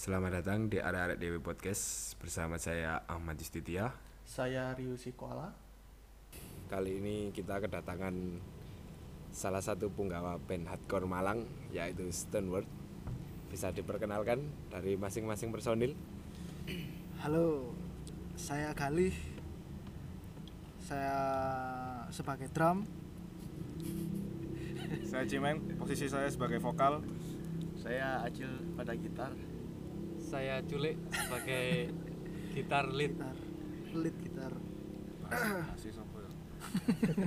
Selamat datang di Arek-Arek Dewi Podcast bersama saya Ahmad Istitia. Saya Ryu Sikoala. Kali ini kita kedatangan salah satu punggawa band hardcore Malang yaitu Stoneworth. Bisa diperkenalkan dari masing-masing personil. Halo, saya Galih. Saya sebagai drum. Saya Cimeng, posisi saya sebagai vokal. Saya Acil pada gitar. Saya Culik sebagai gitar lead Gitar, lead gitar. Masih sopo ya?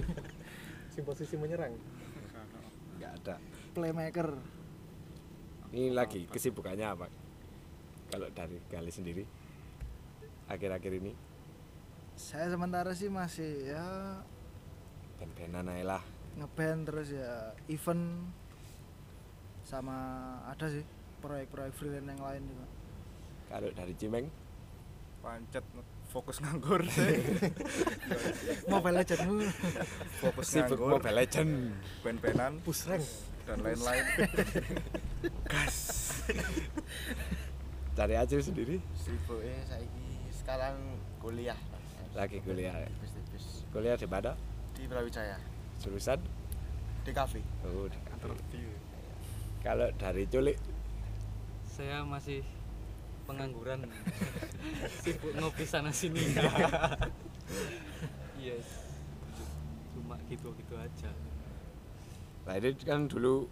Sing posisi menyerang. Nggak ada. Playmaker. Ini lagi kesibukannya apa? Kalau dari Gali sendiri akhir-akhir ini Saya sementara sih masih ya band-bandan aja lah. ngeband terus ya event sama ada sih proyek-proyek freelance yang lain juga. Kalau dari Cimeng Pancet fokus nganggur sih. Mobile Legends dulu. fokus sibuk nganggur, Mobile Legend. band-bandan Push rank. dan lain-lain. Cari aja sendiri Sibuknya saya sekarang kuliah. lagi kuliah. Tipis-tipis Kuliah di mana? di Brawijaya Jurusan? di kafe. Oh, di kafe. Kalau dari Culik saya masih pengangguran sibuk ngopi sana sini yes cuma gitu gitu aja Nah ini kan dulu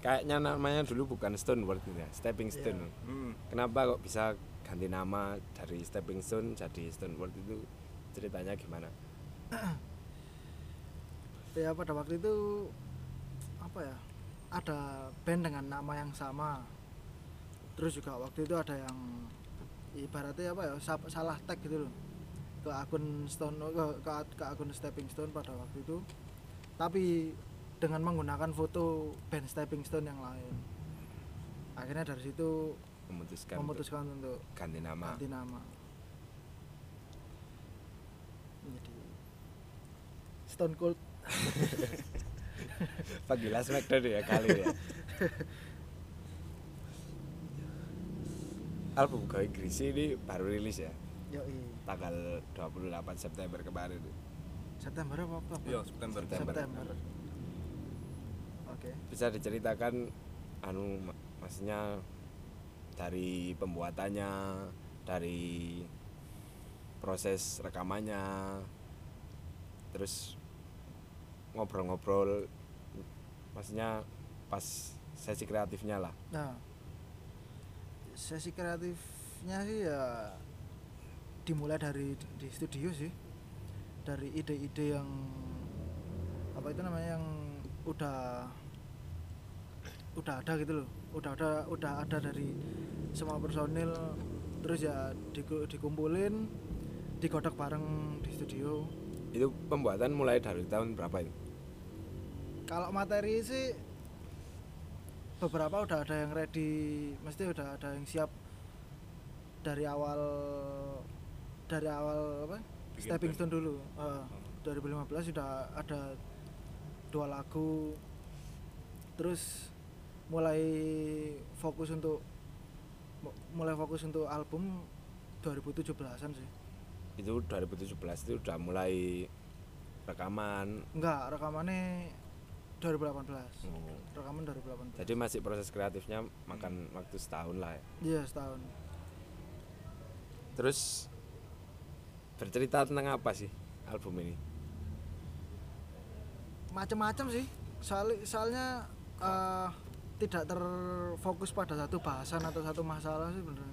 kayaknya namanya dulu bukan Stoneworth gitu ya, Stepping Stone. Hmm. Kenapa kok bisa ganti nama dari Stepping Stone jadi Stoneworth itu ceritanya gimana? Ya pada waktu itu apa ya? Ada band dengan nama yang sama. Terus juga waktu itu ada yang ibaratnya apa ya? sa- Salah tag gitu loh. Ke akun Stone ke, ke, ke akun Stepping Stone pada waktu itu. Tapi dengan menggunakan foto band Stepping Stone yang lain. Akhirnya dari situ Memutuskan, memutuskan untuk untuk ganti nama. ganti nama. Jadi Stone Cold Panggilan Smackdown ya kali ya. Album Going Greasy ini baru rilis ya, Yoi. tanggal 28 September kemarin. September apa? apa? Iya, September. September. September. Oke. Bisa diceritakan anu mak- maksudnya dari pembuatannya, dari proses rekamannya, terus ngobrol-ngobrol, maksudnya pas sesi kreatifnya lah. Nah, sesi kreatifnya sih ya dimulai dari di studio sih, dari ide-ide yang apa itu namanya yang udah udah ada gitu loh, udah ada udah ada dari semua personil, terus ya diku- dikumpulin, digodok bareng di studio. Itu pembuatan mulai dari tahun berapa itu? Kalau materi sih beberapa udah ada yang ready, mesti udah ada yang siap dari awal dari awal apa? Bikin Stepping. Stone dulu. Eh, 2015 sudah ada dua lagu. Terus mulai fokus untuk mu- mulai fokus untuk album 2017-an sih. Itu 2017 itu udah mulai rekaman. Enggak, rekamannya 2018. Oh. Rekaman 2018. Jadi masih proses kreatifnya makan waktu setahun lah ya. Iya, setahun. Terus bercerita tentang apa sih album ini? macam-macam sih soalnya soalnya eh, tidak terfokus pada satu bahasan atau satu masalah sih bener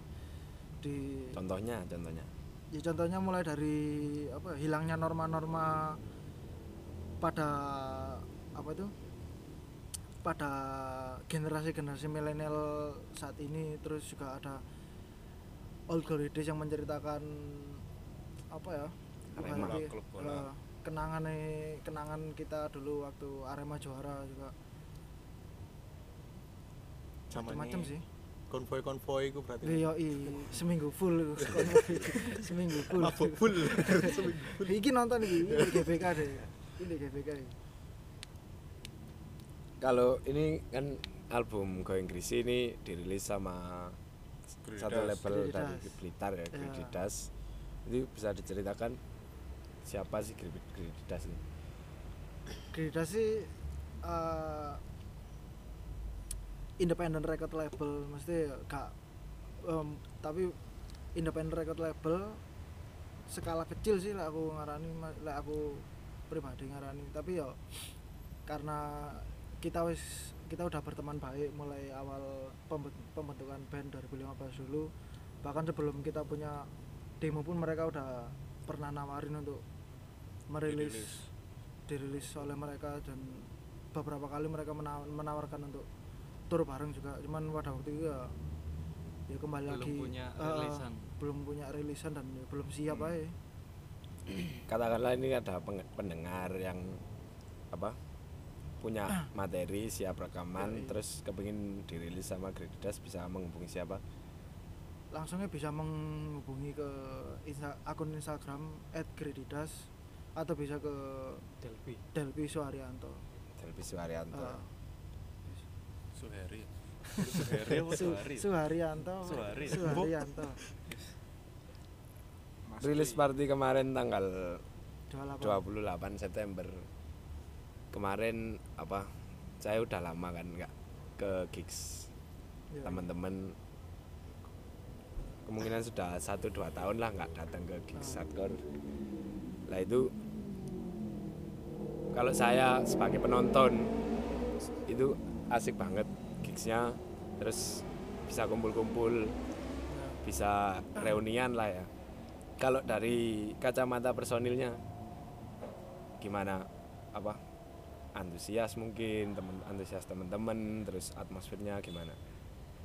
di Contohnya, contohnya. ya contohnya mulai dari apa ya, hilangnya norma-norma pada apa itu pada generasi-generasi milenial saat ini terus juga ada old glory days yang menceritakan apa ya Arema, klub bola. eh, kenangan kenangan kita dulu waktu Arema juara juga macam-macam sih Konvoy-konvoy itu berarti. Iya, iya, seminggu full seminggu full. Mabuk full. Iki nonton iki, di GBK deh. Ini di GBK. iki. Kalau ini kan album Going Greasy ini dirilis sama satu Gridas. label Gridas. dari Blitar ya. Gridas itu bisa diceritakan siapa sih Gri- Gridas ini Grida sih eh, independent record label mesti gak em, tapi independent record label skala kecil sih lah aku ngarani lah aku pribadi ngarani tapi ya karena kita wis kita udah berteman baik mulai awal pemben- pembentukan band 2015 dulu bahkan sebelum kita punya demo pun mereka udah pernah nawarin untuk merilis Dirilis. dirilis oleh mereka dan beberapa kali mereka menaw- menawarkan untuk tur bareng juga cuman pada waktu itu ya ya kembali Belum lagi punya rilisan. belum punya rilisan dan ya belum siap Hmm. aja katakanlah ini ada pendengar yang apa punya materi siap rekaman Yoi. terus kepingin dirilis sama Gridas bisa menghubungi siapa? Langsungnya bisa menghubungi ke insta- akun Instagram @gredidas atau bisa ke Delphi. Delpi Suharyanto. Delvi Suharyanto. Eh, Suheri. Suheri Su- Suhari? Suharyanto. Suhari. Suharyanto. Rilis party kemarin tanggal 28 28 September kemarin apa saya udah lama kan nggak ke gigs. Ya, teman-teman kemungkinan sudah satu dua tahun lah nggak datang ke gigs hardcore. Lah itu kalau saya sebagai penonton itu asik banget gigsnya. Terus bisa kumpul-kumpul ya. bisa reunian lah ya. Kalau dari kacamata personilnya gimana? Apa antusias mungkin temen antusias teman-teman terus atmosfernya gimana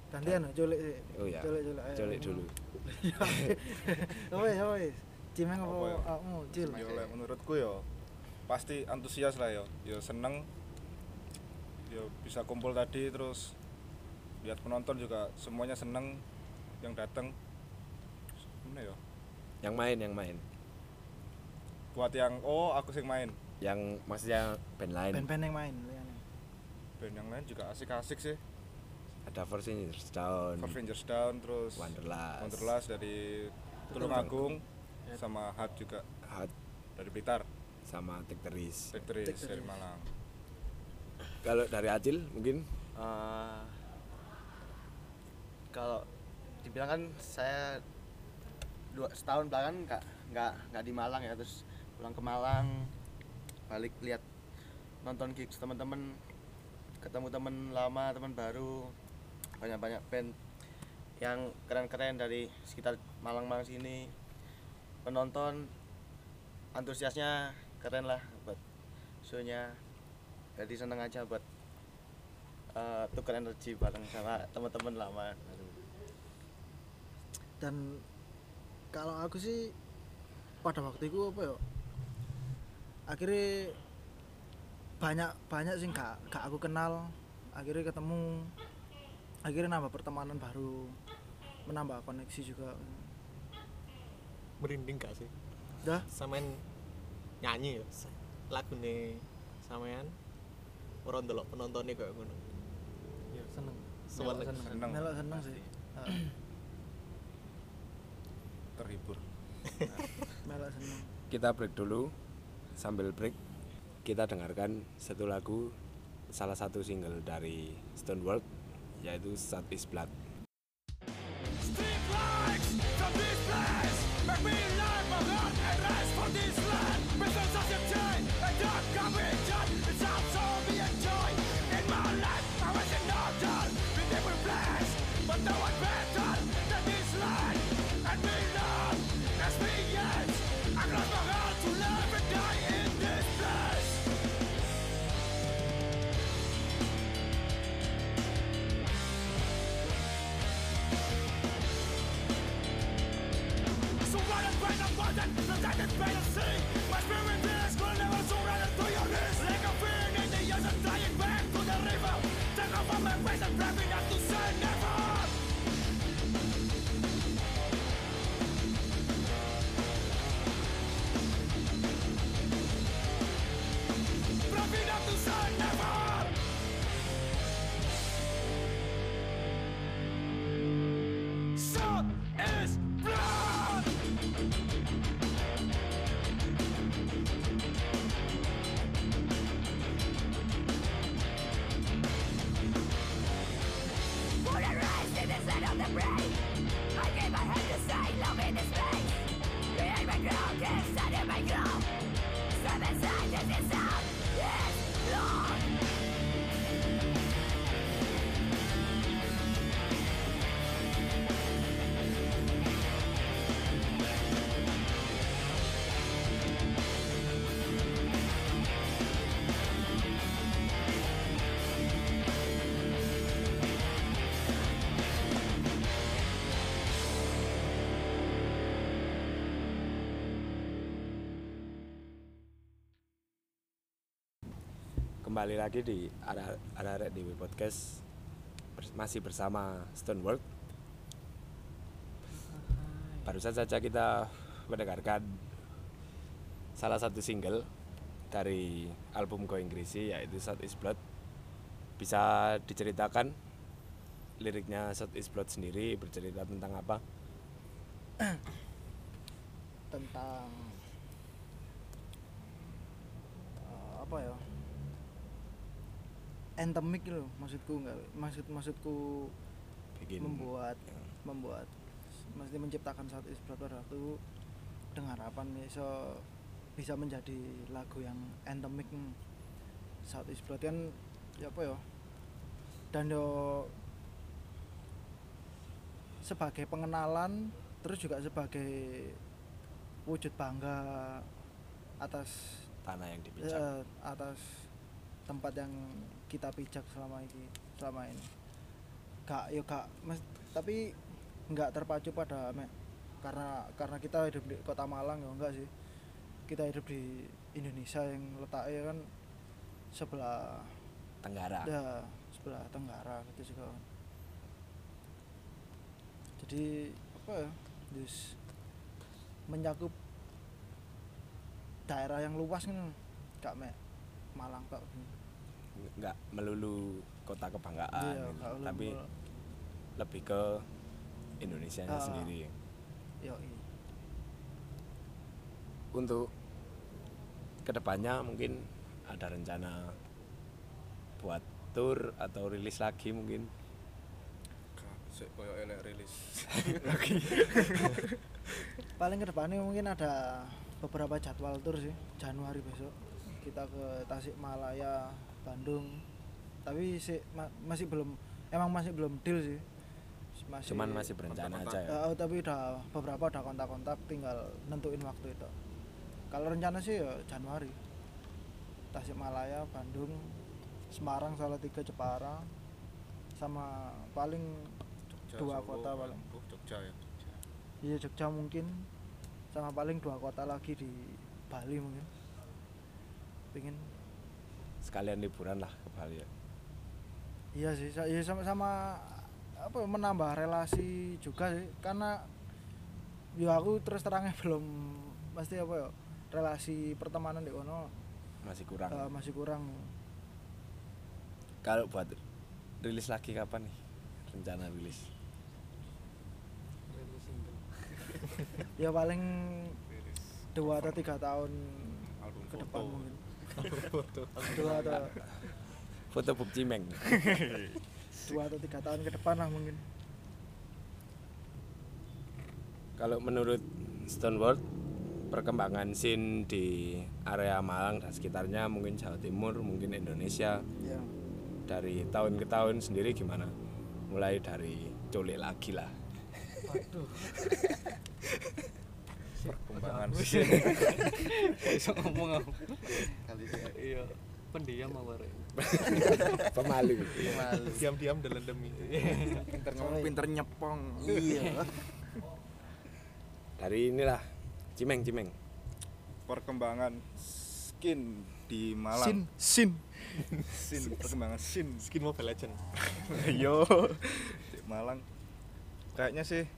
gantian culik sih oh ya culik culik ayo. culik dulu apa ya apa ya cimeng apa ya? kamu cil menurutku yo pasti antusias lah yo. Yo seneng. Yo bisa kumpul tadi terus lihat penonton juga semuanya seneng yang datang. Gimana yo? yang main yang main Buat yang oh aku sing main. Yang maksudnya band lain band-band yang main liyane. Band yang lain juga asik-asik sih. ada Four Singers Down Four Fingers Down terus Wanderlust Wanderlust dari Tulungagung sama Hat juga Hot dari Blitar. sama Tekteris Victory. dari Malang. kalau dari Acil mungkin Eh, kalau dibilang kan saya dua setahun belakangan nggak nggak nggak di Malang ya terus pulang ke Malang balik lihat nonton gigs. Teman-teman ketemu teman lama teman baru banyak-banyak band yang keren-keren dari sekitar Malang-Malang sini. Penonton antusiasnya keren lah buat show-nya. Jadi seneng aja buat eh, tukar energi bareng sama teman-teman lama. Dan kalau aku sih pada waktu itu apa ya akhirnya banyak banyak sih gak, gak aku kenal. Akhirnya ketemu. Akhirnya nambah pertemanan baru. Menambah koneksi juga. Merinding gak sih? Dah. Samain nyanyi ya? Lagu nih samain orang delok penontonnya kayak ngono. Ya seneng. Seneng. seneng. Seneng. Melok seneng sih. Heeh, Terhibur. melok seneng. Kita break dulu sambil break kita dengarkan satu lagu salah satu single dari Stonework yaitu Sad is Blood better sing. My spirit. Kembali lagi di arah di podcast. Masih bersama Stoneworld barusan saja kita mendengarkan salah satu single dari album Going Greasy yaitu South Is Blood. Bisa diceritakan liriknya South Is Blood sendiri bercerita tentang apa? Tentang eh, apa ya endemik gitu loh maksudku nggak maksud maksudku bikin membuat ya, membuat mesti menciptakan satu isbrat pada waktu dengan harapan bisa bisa menjadi lagu yang endemik saat isbrat kan ya apa ya dan yo sebagai pengenalan terus juga sebagai wujud bangga atas tanah yang dipijak eh, atas tempat yang kita pijak selama ini selama ini. Gak yo gak mes, tapi nggak terpacu pada me- karena karena kita hidup di kota Malang ya enggak sih. Kita hidup di Indonesia yang letaknya kan sebelah Tenggara. Ya sebelah tenggara gitu juga kan. jadi apa ya just mencakup daerah yang luas kan gak mek Malang tok nggak melulu kota kebanggaan Iya, gitu. tapi melulu. lebih ke Indonesia Ah. sendiri Yoi. untuk ke depannya mungkin ada rencana buat tour atau rilis lagi mungkin Sik koyo elek rilis. paling ke depannya mungkin ada beberapa jadwal tour sih Januari besok kita ke Tasikmalaya Bandung. Tapi sih ma- masih belum emang masih belum deal sih. Masih cuman masih berencana aja ya? Eh, tapi udah beberapa udah kontak-kontak tinggal nentuin waktu itu. Kalau rencana sih ya Januari. Tasikmalaya Bandung Semarang Salatiga Jepara sama paling Jogja, Dua Solo, kota paling. Jogja ya. Iya Jogja mungkin sama paling dua kota lagi di Bali mungkin. Pengen sekalian liburan lah ke Bali ya. Iya sih iya sama sama apa ya, menambah relasi juga sih karena ya aku terus terangnya belum pasti apa ya relasi pertemanan di kono. Masih kurang. Eh, masih kurang. Kalau buat rilis lagi kapan nih? Rencana rilis. Rilis single ya paling dua atau tiga tahun Album ke depan foto. mungkin foto. Dua atau foto Bob Cimeng. dua atau tiga tahun ke depan lah mungkin. Kalau menurut Stoneworld perkembangan scene di area Malang dan sekitarnya mungkin Jawa Timur mungkin Indonesia ya dari tahun ke tahun sendiri gimana? Mulai dari cole lagi lah. Waduh Perkembangan. Scene. iso ngomong aku. Kali ini. Iya. Pendiam apa rek? Pemalu. Malu diam-diam dalam demi Pinter ngomong, pinter nyepong. iya. Dari inilah Cimeng Cimeng. Perkembangan skin di sin Malang. sin. Sin, perkembangan sin. skin mobile legend. Yo, di Malang. Kayaknya sih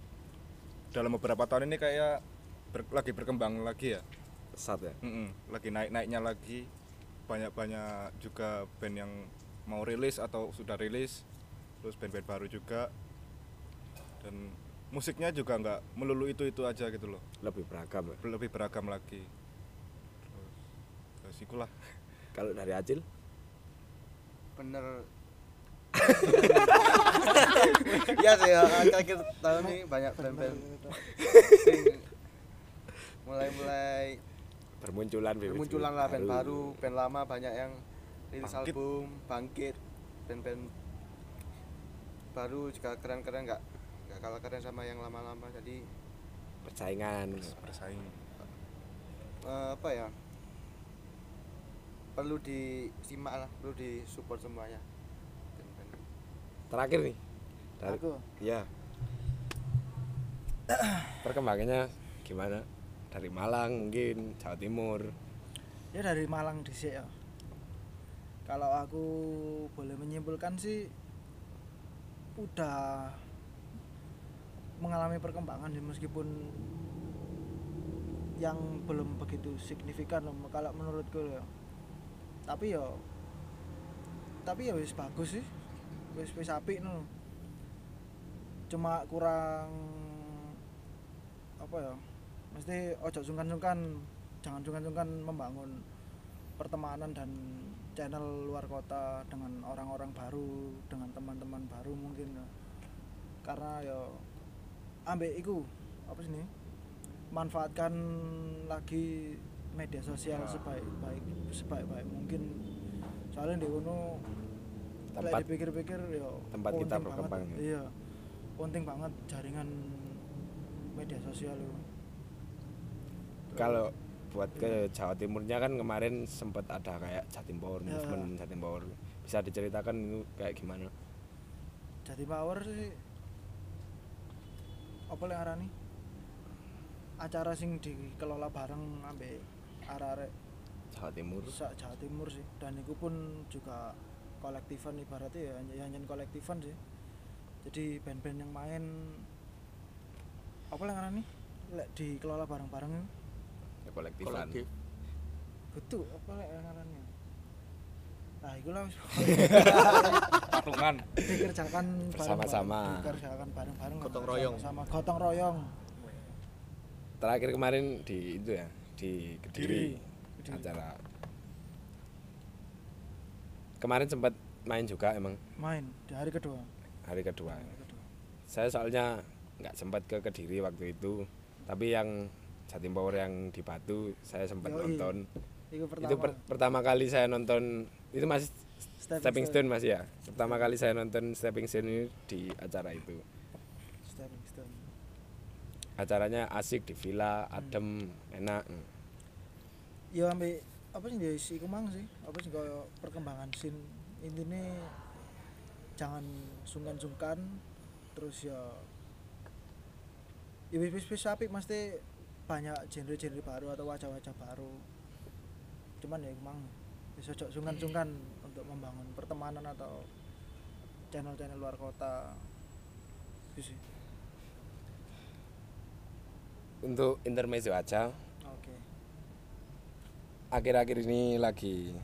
dalam beberapa tahun ini kayak ber- lagi berkembang lagi ya. pesat ya Mm-mm, lagi naik-naiknya lagi. Banyak-banyak juga band yang mau rilis atau sudah rilis. Terus band-band baru juga. Dan musiknya juga nggak melulu itu-itu aja gitu loh. lebih beragam ya Lebih beragam lagi. Terus, terus ikulah. kalau dari Acil bener Iya sih ya, akhir-akhir tahun ini banyak band-band mulai-mulai bermunculan bibit-bibit munculan lah band baru, band lama banyak yang rilis Bangkit. album, bangkit, band-band baru juga keren-keren nggak nggak kalah keren sama yang lama-lama. Jadi persaingan. Bersaing. Eh, apa ya? Perlu disimak lah perlu disupport semuanya. Terakhir nih. Dari Aku? Ya perkembangannya gimana dari Malang mungkin Jawa Timur ya dari Malang dhisik ya. Kalau aku boleh menyimpulkan sih udah mengalami perkembangan ya meskipun yang belum begitu signifikan loh, kalau menurutku ya. Tapi ya tapi ya wis bagus sih. Wis wis apik no. Cuma kurang apa ya? Mesti ojo sungkan-sungkan jangan sungkan-sungkan membangun pertemanan dan channel luar kota dengan orang-orang baru dengan teman-teman baru mungkin. Karena ya ambek iku apa sih manfaatkan lagi media sosial sebaik-baik sebaik-baik mungkin. Soalnya di lek Tempat- dipikir-pikir ya tempat kita berkembang. banget, ya. iya penting banget jaringan media sosial itu kalau buat ke Jawa Timurnya kan kemarin sempat ada kayak Jatim Power Ya. movement Jatim Power. Bisa diceritakan itu kayak gimana? Jadi power sih apa yang arani acara sing dikelola bareng ambek arek-arek Jawa Timur. Sak Jawa Timur sih. Dan itu pun juga kolektifan ibaratnya ya hanya hanya kolektifan sih. Jadi band-band yang main apa yang arani lek dikelola bareng-bareng ya, kolektifan. Kolektif. Betul apa yang arani nah itu lah patungan dikerjakan bareng-bareng, Bersama-sama. dikerjakan bareng-bareng. Gotong royong. sama gotong royong. Terakhir kemarin di itu ya di Kediri, Kediri. acara. Kemarin sempat main juga emang? Main di hari kedua. Hari kedua. Hari kedua. Saya soalnya nggak sempat ke Kediri waktu itu tapi yang Jatim Power yang di Batu saya sempat Yoi. nonton. Itu pertama itu per- pertama kali saya nonton itu masih Stepping Stepping Stone. Stone masih ya? Pertama kali saya nonton Stepping Stone ini di acara itu. Stepping stone. Acaranya asik di villa adem enak. Ya ambil apa sih dia isi kumang sih. Apa sih kaya perkembangan scene intinya jangan sungkan-sungkan. Terus ya ya wis wis wis apik mesti banyak genre-genre baru atau wajah-wajah baru. Cuman ya kumang bisa ojo sungkan-sungkan untuk membangun pertemanan atau channel-channel luar kota. Itu sih. Untuk intermezzo aja. Oke. Akhir-akhir ini lagi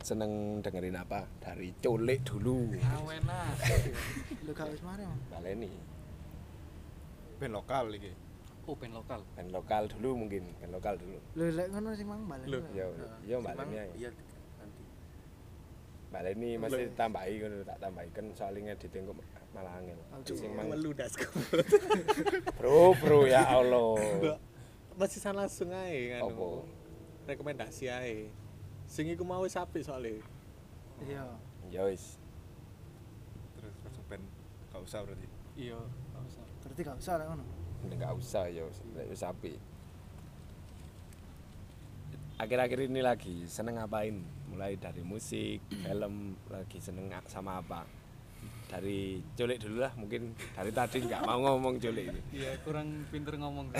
seneng dengerin apa? Dari culik dulu. Awena. lu gak wis mari baleni. Band lokal iki Oh, band lokal. band lokal dulu mungkin band lokal dulu. Lu lek ngono sih mang balik Loh, ya ya Cuman, baleni aja iya nanti. Baleni masih tambahi kan tak tambahi. Kan soalnya ditengok malah angel. Aduh. sing mang meludas bro bro ya Allah. Masih sana langsung ae kan Apa? rekomendasi ae. Sing iku mau sapi soalnya. Iya. Ya wis. Terus langsung band gak usah berarti? Iya, usah. berarti gak usah ngono nggak usah ya wis akhir-akhir ini lagi seneng ngapain? Mulai dari musik film lagi seneng sama apa? Dari culik dulu lah mungkin dari tadi nggak mau ngomong culik ini. Iya, kurang pinter ngomong.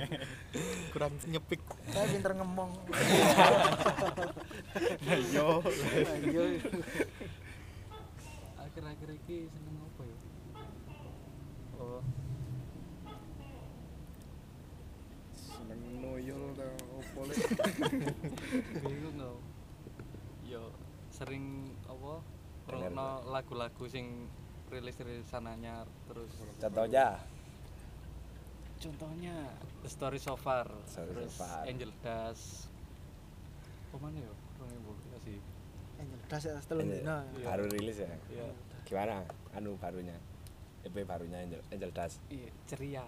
kurang nyepik. Saya pinter ngomong. Yo. Ayo Akhir-akhir ini seneng apa ya? Oh, seneng noyol ta opo lek bingung nggak? Yo, sering apa? Rono lagu-lagu sing rilis-rilis anyar terus contohnya contohnya The Story So Far Story So terus Far. Angel Dust apa mana ya orang ibu sih angel das ya setelah dina Iya. baru rilis ya ya gimana anu barunya EP barunya Angel, Angel Dust iya ceria.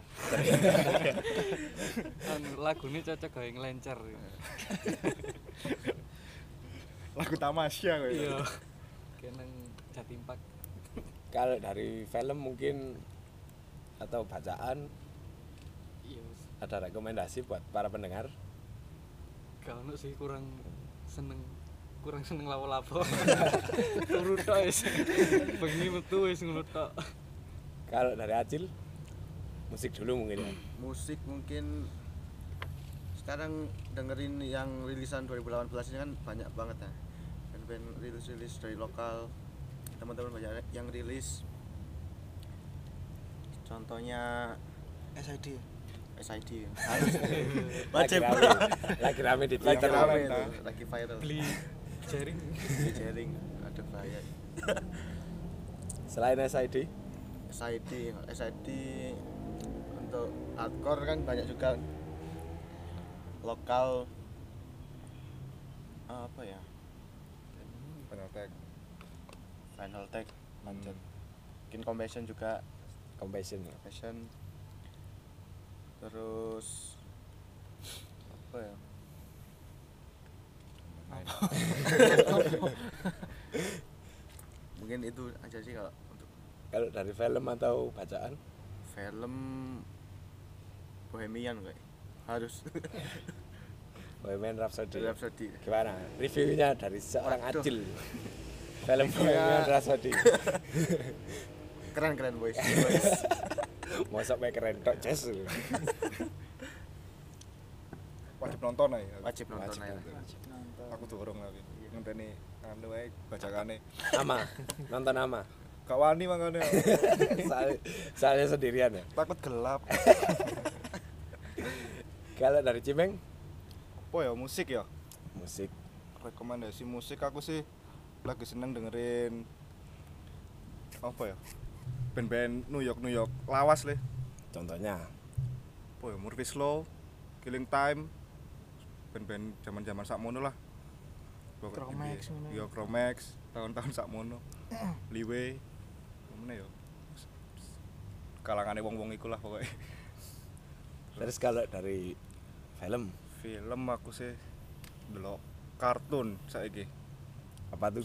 Anu lagunya cocok gawe ngelencer. Lagu tamasya kok ya. iya. Kenang jatimpak kalau dari film mungkin atau bacaan iya ada rekomendasi buat para pendengar? Gak ono sih kurang seneng kurang seneng lapo-lapo. Turu tok wis. Bengi metu wis ngono tok kalau dari Acil musik dulu mungkin ya. Musik mungkin sekarang dengerin yang rilisan 2018 ini kan banyak banget ya. Band-band rilis-rilis dari lokal teman-teman banyak yang rilis. Contohnya SID SID wajib. Lagi rame, lagi rame di lagi Twitter. rame Twitter. itu lagi viral. Beli jaring. Di jaring ada bahaya. Selain SID SID SID untuk hardcore kan banyak juga. Lokal apa ya? Final Tag. Final Tag lanjut. mungkin Compassion juga. Compassion ya. Compassion. Terus apa ya? Mungkin itu aja sih kalau kalau dari film atau bacaan? Film Bohemian kayak harus. Bohemian Rhapsody. Rhapsody. Gimana? Reviewnya dari seorang Waduh. Acil film Iya. Bohemian Rhapsody. Keren keren boys. Boys mau sampai keren tok jazz Wajib nonton aja. wajib nonton Wajib nonton. wajib nonton. Aku dorong lagi. Ngenteni anu wae bacakane. ama. Nonton ama Gak wani makanya. Soal- soalnya sendirian ya Takut gelap. kalau dari Cimeng Apa ya musik ya? musik Rekomendasi musik aku sih lagi seneng dengerin apa ya? Band-band New York New York lawas le. contohnya Apa ya? Murphy Slow, Killing Time, band-band zaman-zaman sakmono lah. Pokok- Chromax iya. ngono. Iya, Chromax, tahun-tahun sakmono. Liwe. Mana ya? Kalangane wong-wong iku lah pokoknya. terus kalau dari film Film aku sih delok kartun saiki. apa tuh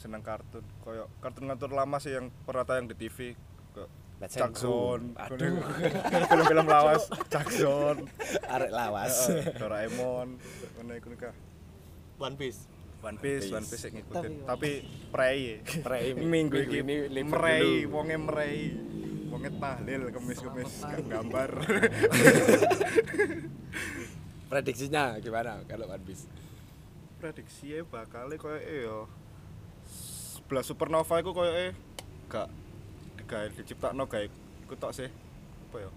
Seneng kartun. Koyo kartun ngatur lama sih yang pernah tayang di TV. Jackson, aduh film-film lawas, Jackson, arek lawas Doraemon, ngono iku. One Piece One Piece, One Piece. Sing ngikutin. Tapi- Tapi prei. Prei, minggu ini dulu. wonge merei. Wonge tahlil kemis-kemis gak gambar. prediksinya gimana kalau One Piece Prediksinya bakal koyo e yo. Sebelah supernova iku koyo e gak digawe diciptakno gawe iku tok sih. Apa ya?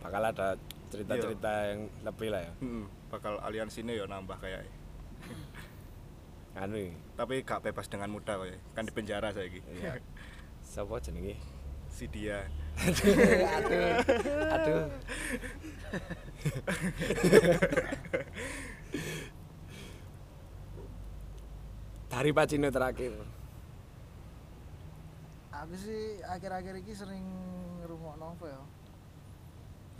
bakal ada cerita-cerita yang lebih lah ya Heeh, bakal aliansine yo nambah kayak anu. Tapi gak bebas dengan mudah koyo kan di penjara saiki. ya siapa jenenge? Si dia. Aduh. Aduh. Dari Pacino terakhir. Aku sih akhir-akhir ini sering ngerungokno apa ya?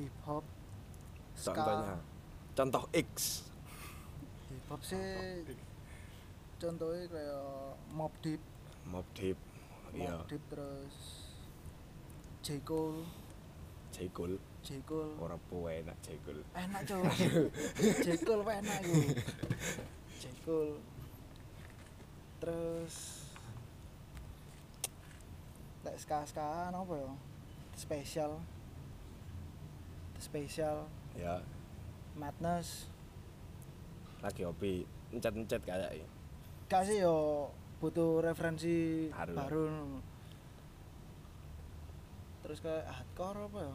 Hip hop ska. contohnya? Contoh X. Hip hop sih contohnya kayak Mob Deep. Mob Deep iya. Mob Deep terus J. Cole. J. Cole. J. Cole. Ora puwe enak J. Cole. Enak coy J. Cole enak iku J. Cole. Terus lek ska skaan apa ya? Spesial spesial ya. Madness. Lagi hobi. Encet-encet kayak ini gak sih yo butuh referensi Baru. baru, terus kayak hardcore apa ya?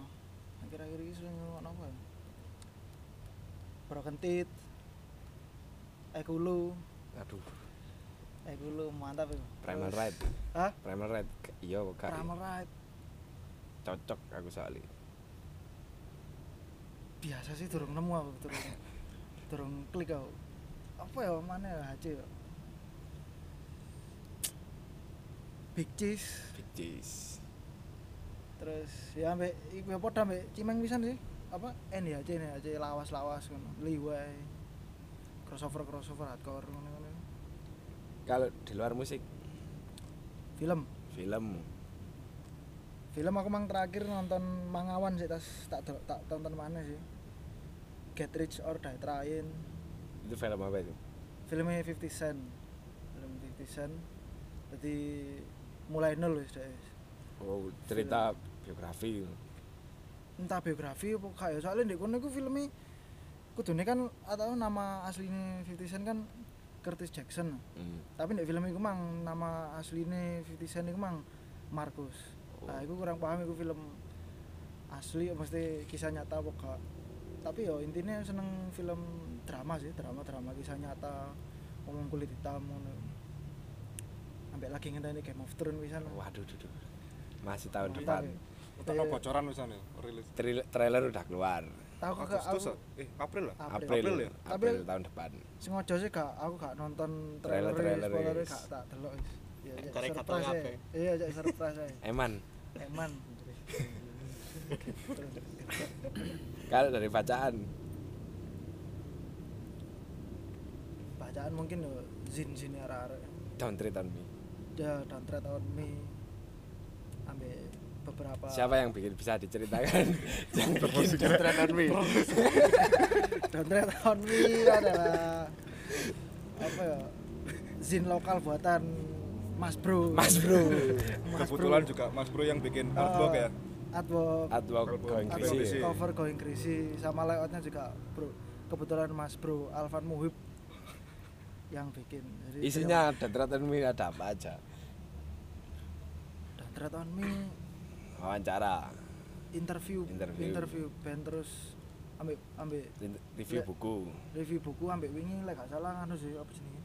Akhir-akhir ini sering ngomong apa ya? Broken teeth ekulu. Aduh. Ekulu mantap itu. Primal Ride. Hah? Primal Ride iya kak Primal Ride. Cocok aku soalnya. Biasa sih durung nemu aku durung durung klik aku. Apa ya mana ya HC ya Big Cheese Big Cheese terus ya ambek iku ya padha ambek Cimeng pisan sih. Apa? N ya C ya C lawas-lawas ngono. Liwai crossover crossover hardcore ngono ngono. Kalau di luar musik, film. Film. film aku mang terakhir nonton Mangawan sih tas tak del- tak tonton mana sih. Get Rich or Die Trying. Itu film apa itu? filmnya 50 Cent. Film 50 Cent. Jadi mulai nol wis Oh, cerita biografi. entah biografi apa kayak soalnya di kono iku filmnya kudune kan atau nama aslinya 50 Cent kan Curtis Jackson. Hmm. tapi di film itu mang nama aslinya 50 Cent itu mang Marcus. Nah itu kurang paham itu film asli mesti kisah nyata apa gak. Tapi yo intinya seneng film drama sih drama drama kisah nyata ngomong kulit hitam ngono sampai lagi ngenteni Game of Thrones pisan Waduh, duh, duh. Masih tahun Mantap, depan. ya. Kita no bocoran misalnya rilis. Trail- trailer udah keluar. tahu kagak Agustus aku eh April lah. April. April, April ya? April Tapi- tahun depan. sengaja sih gak aku gak nonton trailer wis. gak tak delok ya cek Karek kata surprise iya cek surprise. Eman, eman kalau dari bacaan, bacaan mungkin zin zin arek-arek Don't Treat on Me. Ya dan Tread on Me ambil beberapa Siapa yang bikin bisa diceritakan? yang bikin Don't Treat on Me. On Me adalah apa ya zin lokal buatan Mas Bro Mas Bro. Mas Kebetulan Bro. juga Mas Bro yang bikin Eh, artwork ya. artwork Artwork going Artwork crazy. Cover going crazy sama layoutnya juga bro kebetulan Mas Bro Alvan Muhib yang bikin Jadi Isinya Don't Treat on Me ada apa aja? dan Tread on Me Wawancara, interview Interview. band terus ambil ambil review Ya. buku. review buku ambek wingi lek gak salah anu sih apa jenenge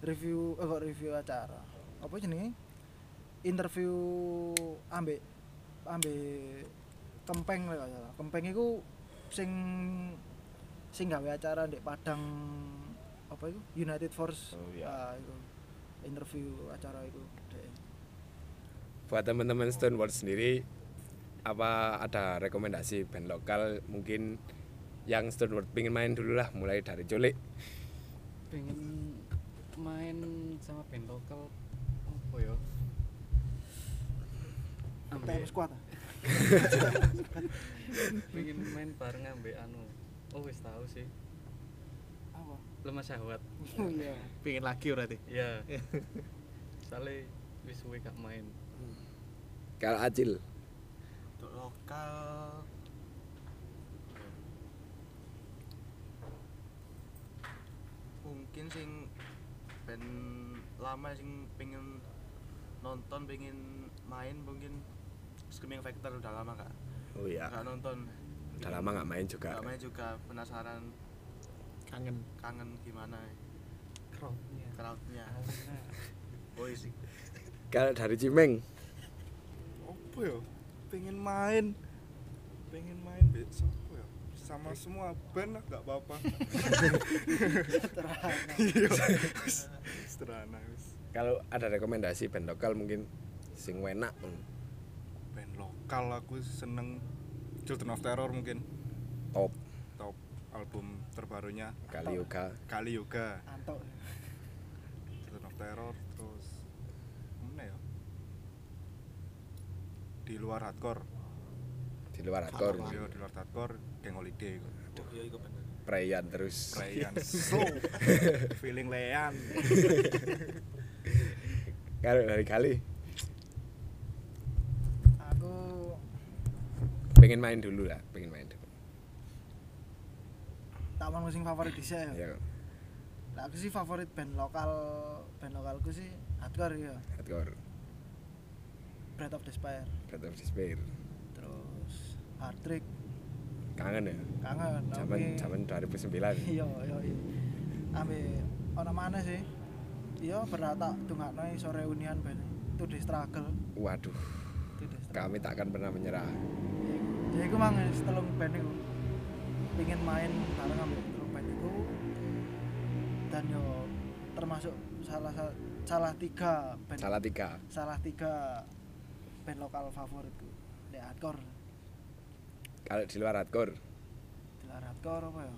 review eh kok review acara apa jenenge interview ambek ambek kempeng lek gak salah kempeng iku sing sing gawe acara di Padang apa itu? United Force Oh, iya. ah, itu. Interview acara itu dek. Buat teman-teman Stoneworld sendiri, apa ada rekomendasi band lokal? Mungkin yang Stoneworld pengen main dulu lah, mulai dari Culik. pengen main sama band lokal apa ya? Ambek Squad? Pengen main bareng ambek anu. Oh wis tahu sih lemah syahwat iya. Pingin lagi berarti. ya soalnya wis suwe gak main. Kalau Acil, Untuk lokal. Mungkin sing band lama sing pengen nonton pengen main mungkin Screaming Factor udah lama kak. Oh iya, nggak nonton. Udah lama nggak main juga. nggak main juga. Penasaran kangen. kangen gimana crowdnya crowdnya boy sih Kalau dari Cimeng, Apa ya? Pengen main. Pengen main besok apa ya? Sama semua band lah nggak apa-apa. Iya. wis. Sederhana wis. kalau ada rekomendasi band lokal mungkin sing enak Band lokal aku seneng Children of Terror mungkin top album terbarunya kali yoga. Kali Yoga. Antok. Children of Terror terus mana ya? Di luar hardcore. Di luar hardcore. Iya, di luar hardcore Gang Holiday kok. Oh iya iku bener. Preyan terus. Ryan slow feeling lean kalau dari kali? Aku pengen main dulu lah pengen main tak mau sing favorit di ya? Ya Nah, aku sih favorit band lokal band lokalku sih hardcore ya hardcore. Breath of Despair. Breath of Despair. Terus Hard Trick kangen ya? Kangen zaman zaman 2009 iya iya iya. Ambe ana mana sih. Iya berat tak dongakno sore unian band. Itu di struggle. Waduh. Struggle. Kami tak akan pernah menyerah. Jadi aku mang setelung band itu pengen main bareng ambil band itu dan yo termasuk salah sa- salah tiga band salah tiga. salah tiga band lokal favoritku di hardcore. Kalau di luar hardcore, di luar hardcore apa ya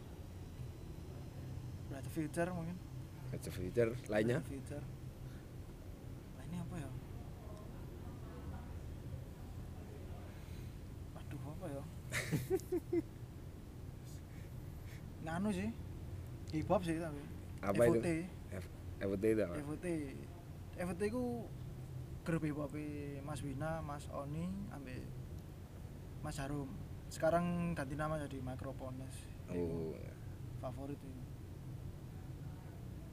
Brad Future mungkin. Of Future lainnya. Brad Future. Lainnya apa ya aduh apa ya nganu sih hip hop sih tapi Apa itu? FOT. F- FOT itu apa? FOT FOT ku grup hip hop Mas Wina, Mas Oni, ambil Mas Harum. Sekarang ganti nama jadi Micropones. Oh. Favorit itu.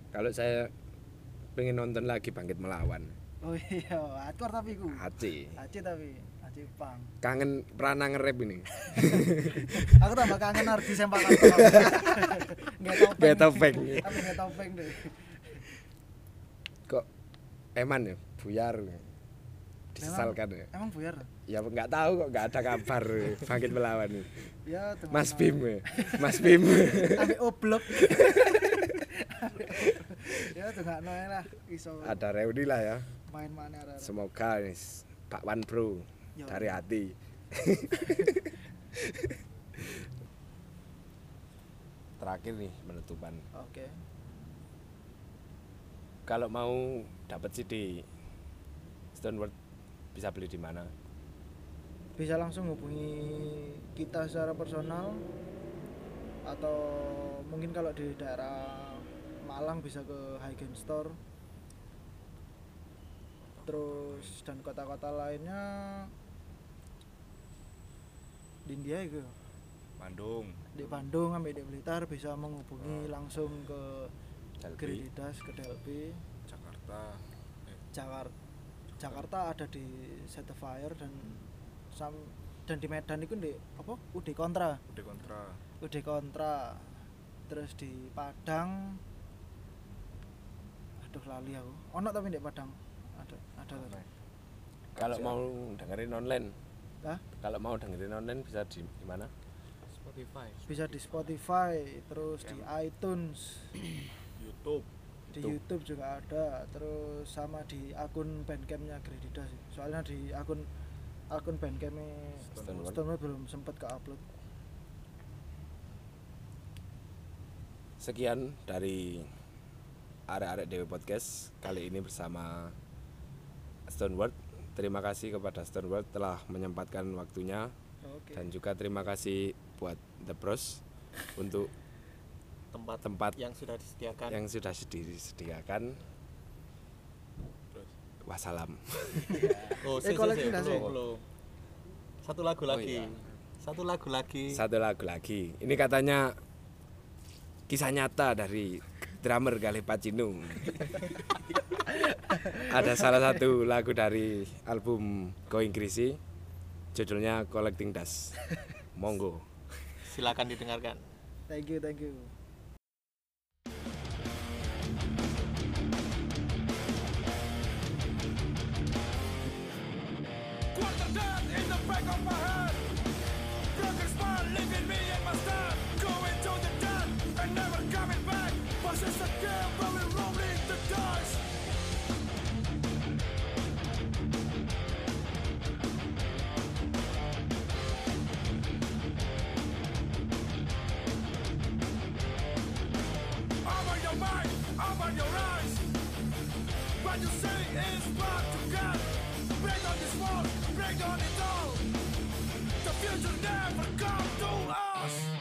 Kalau saya pengen nonton lagi Bangkit Melawan, Oh iya, hardcore tapi ku. Aceh. Aceh tapi, Kangen pernah nge-rap ini. Aku tambah kangen arti sempak kantor. Nggak topeng. Tapi deh. Kok eman ya, buyar. Disesalkan ya. Emang buyar? Ya nggak tahu kok nggak ada kabar Bangkit Melawan. Ya, dengan Mas Bim, ya. Mas Bim. Ambil oblok. ya, tuh nggak lah. Iso ada reuni lah ya. main mana ada. Semoga nih Pak Wan Bro Dari hati. Terakhir nih penutupan. Oke. Kalau mau dapat CD Stoneworth bisa beli di mana? bisa langsung hubungi kita secara personal atau mungkin kalau di daerah Malang bisa ke Hygiene Store terus dan kota-kota lainnya di India itu Bandung di Bandung sampai di Blitar bisa menghubungi langsung ke Delphi. Gredidas ke Delphi Jakarta. Jakarta. Jakarta ada di Fire dan sam dan di Medan itu di apa? UD Kontra. Udah kontra. UD Kontra. Terus di Padang. Aduh lali aku. Ono tapi di Padang? Ada ada Kalau mau dengerin online, Hah? Kalau mau dengerin online bisa di di mana? Spotify bisa di Spotify terus di iTunes YouTube di. YouTube juga ada terus sama di akun Bandcampnya Gredidas sih. soalnya di akun akun Bandcampnya Stoneworth. Stoneworth belum sempat ke upload Sekian dari arek-arek Dewi Podcast kali ini bersama Stoneworth. Terima kasih kepada Stoneworth telah menyempatkan waktunya oke dan juga terima kasih buat The Bros untuk tempat tempat yang sudah disediakan yang sudah disediakan. terus Wassalam. oh Eh, si, si, Si. belum. satu lagu Oh, lagi iya. satu lagu lagi Satu lagu lagi. Ini katanya kisah nyata dari drummer Galih Pacino. Ada salah satu lagu dari album Going Greasy judulnya Collecting Dust. Monggo. silakan didengarkan thank you thank you Quarter death in the back of my head. Broken smile leaving me in my stand. Going to the death and never coming back. But it's a game where we're rolling the dice. Say is. Break on this break it all. The future never come to us.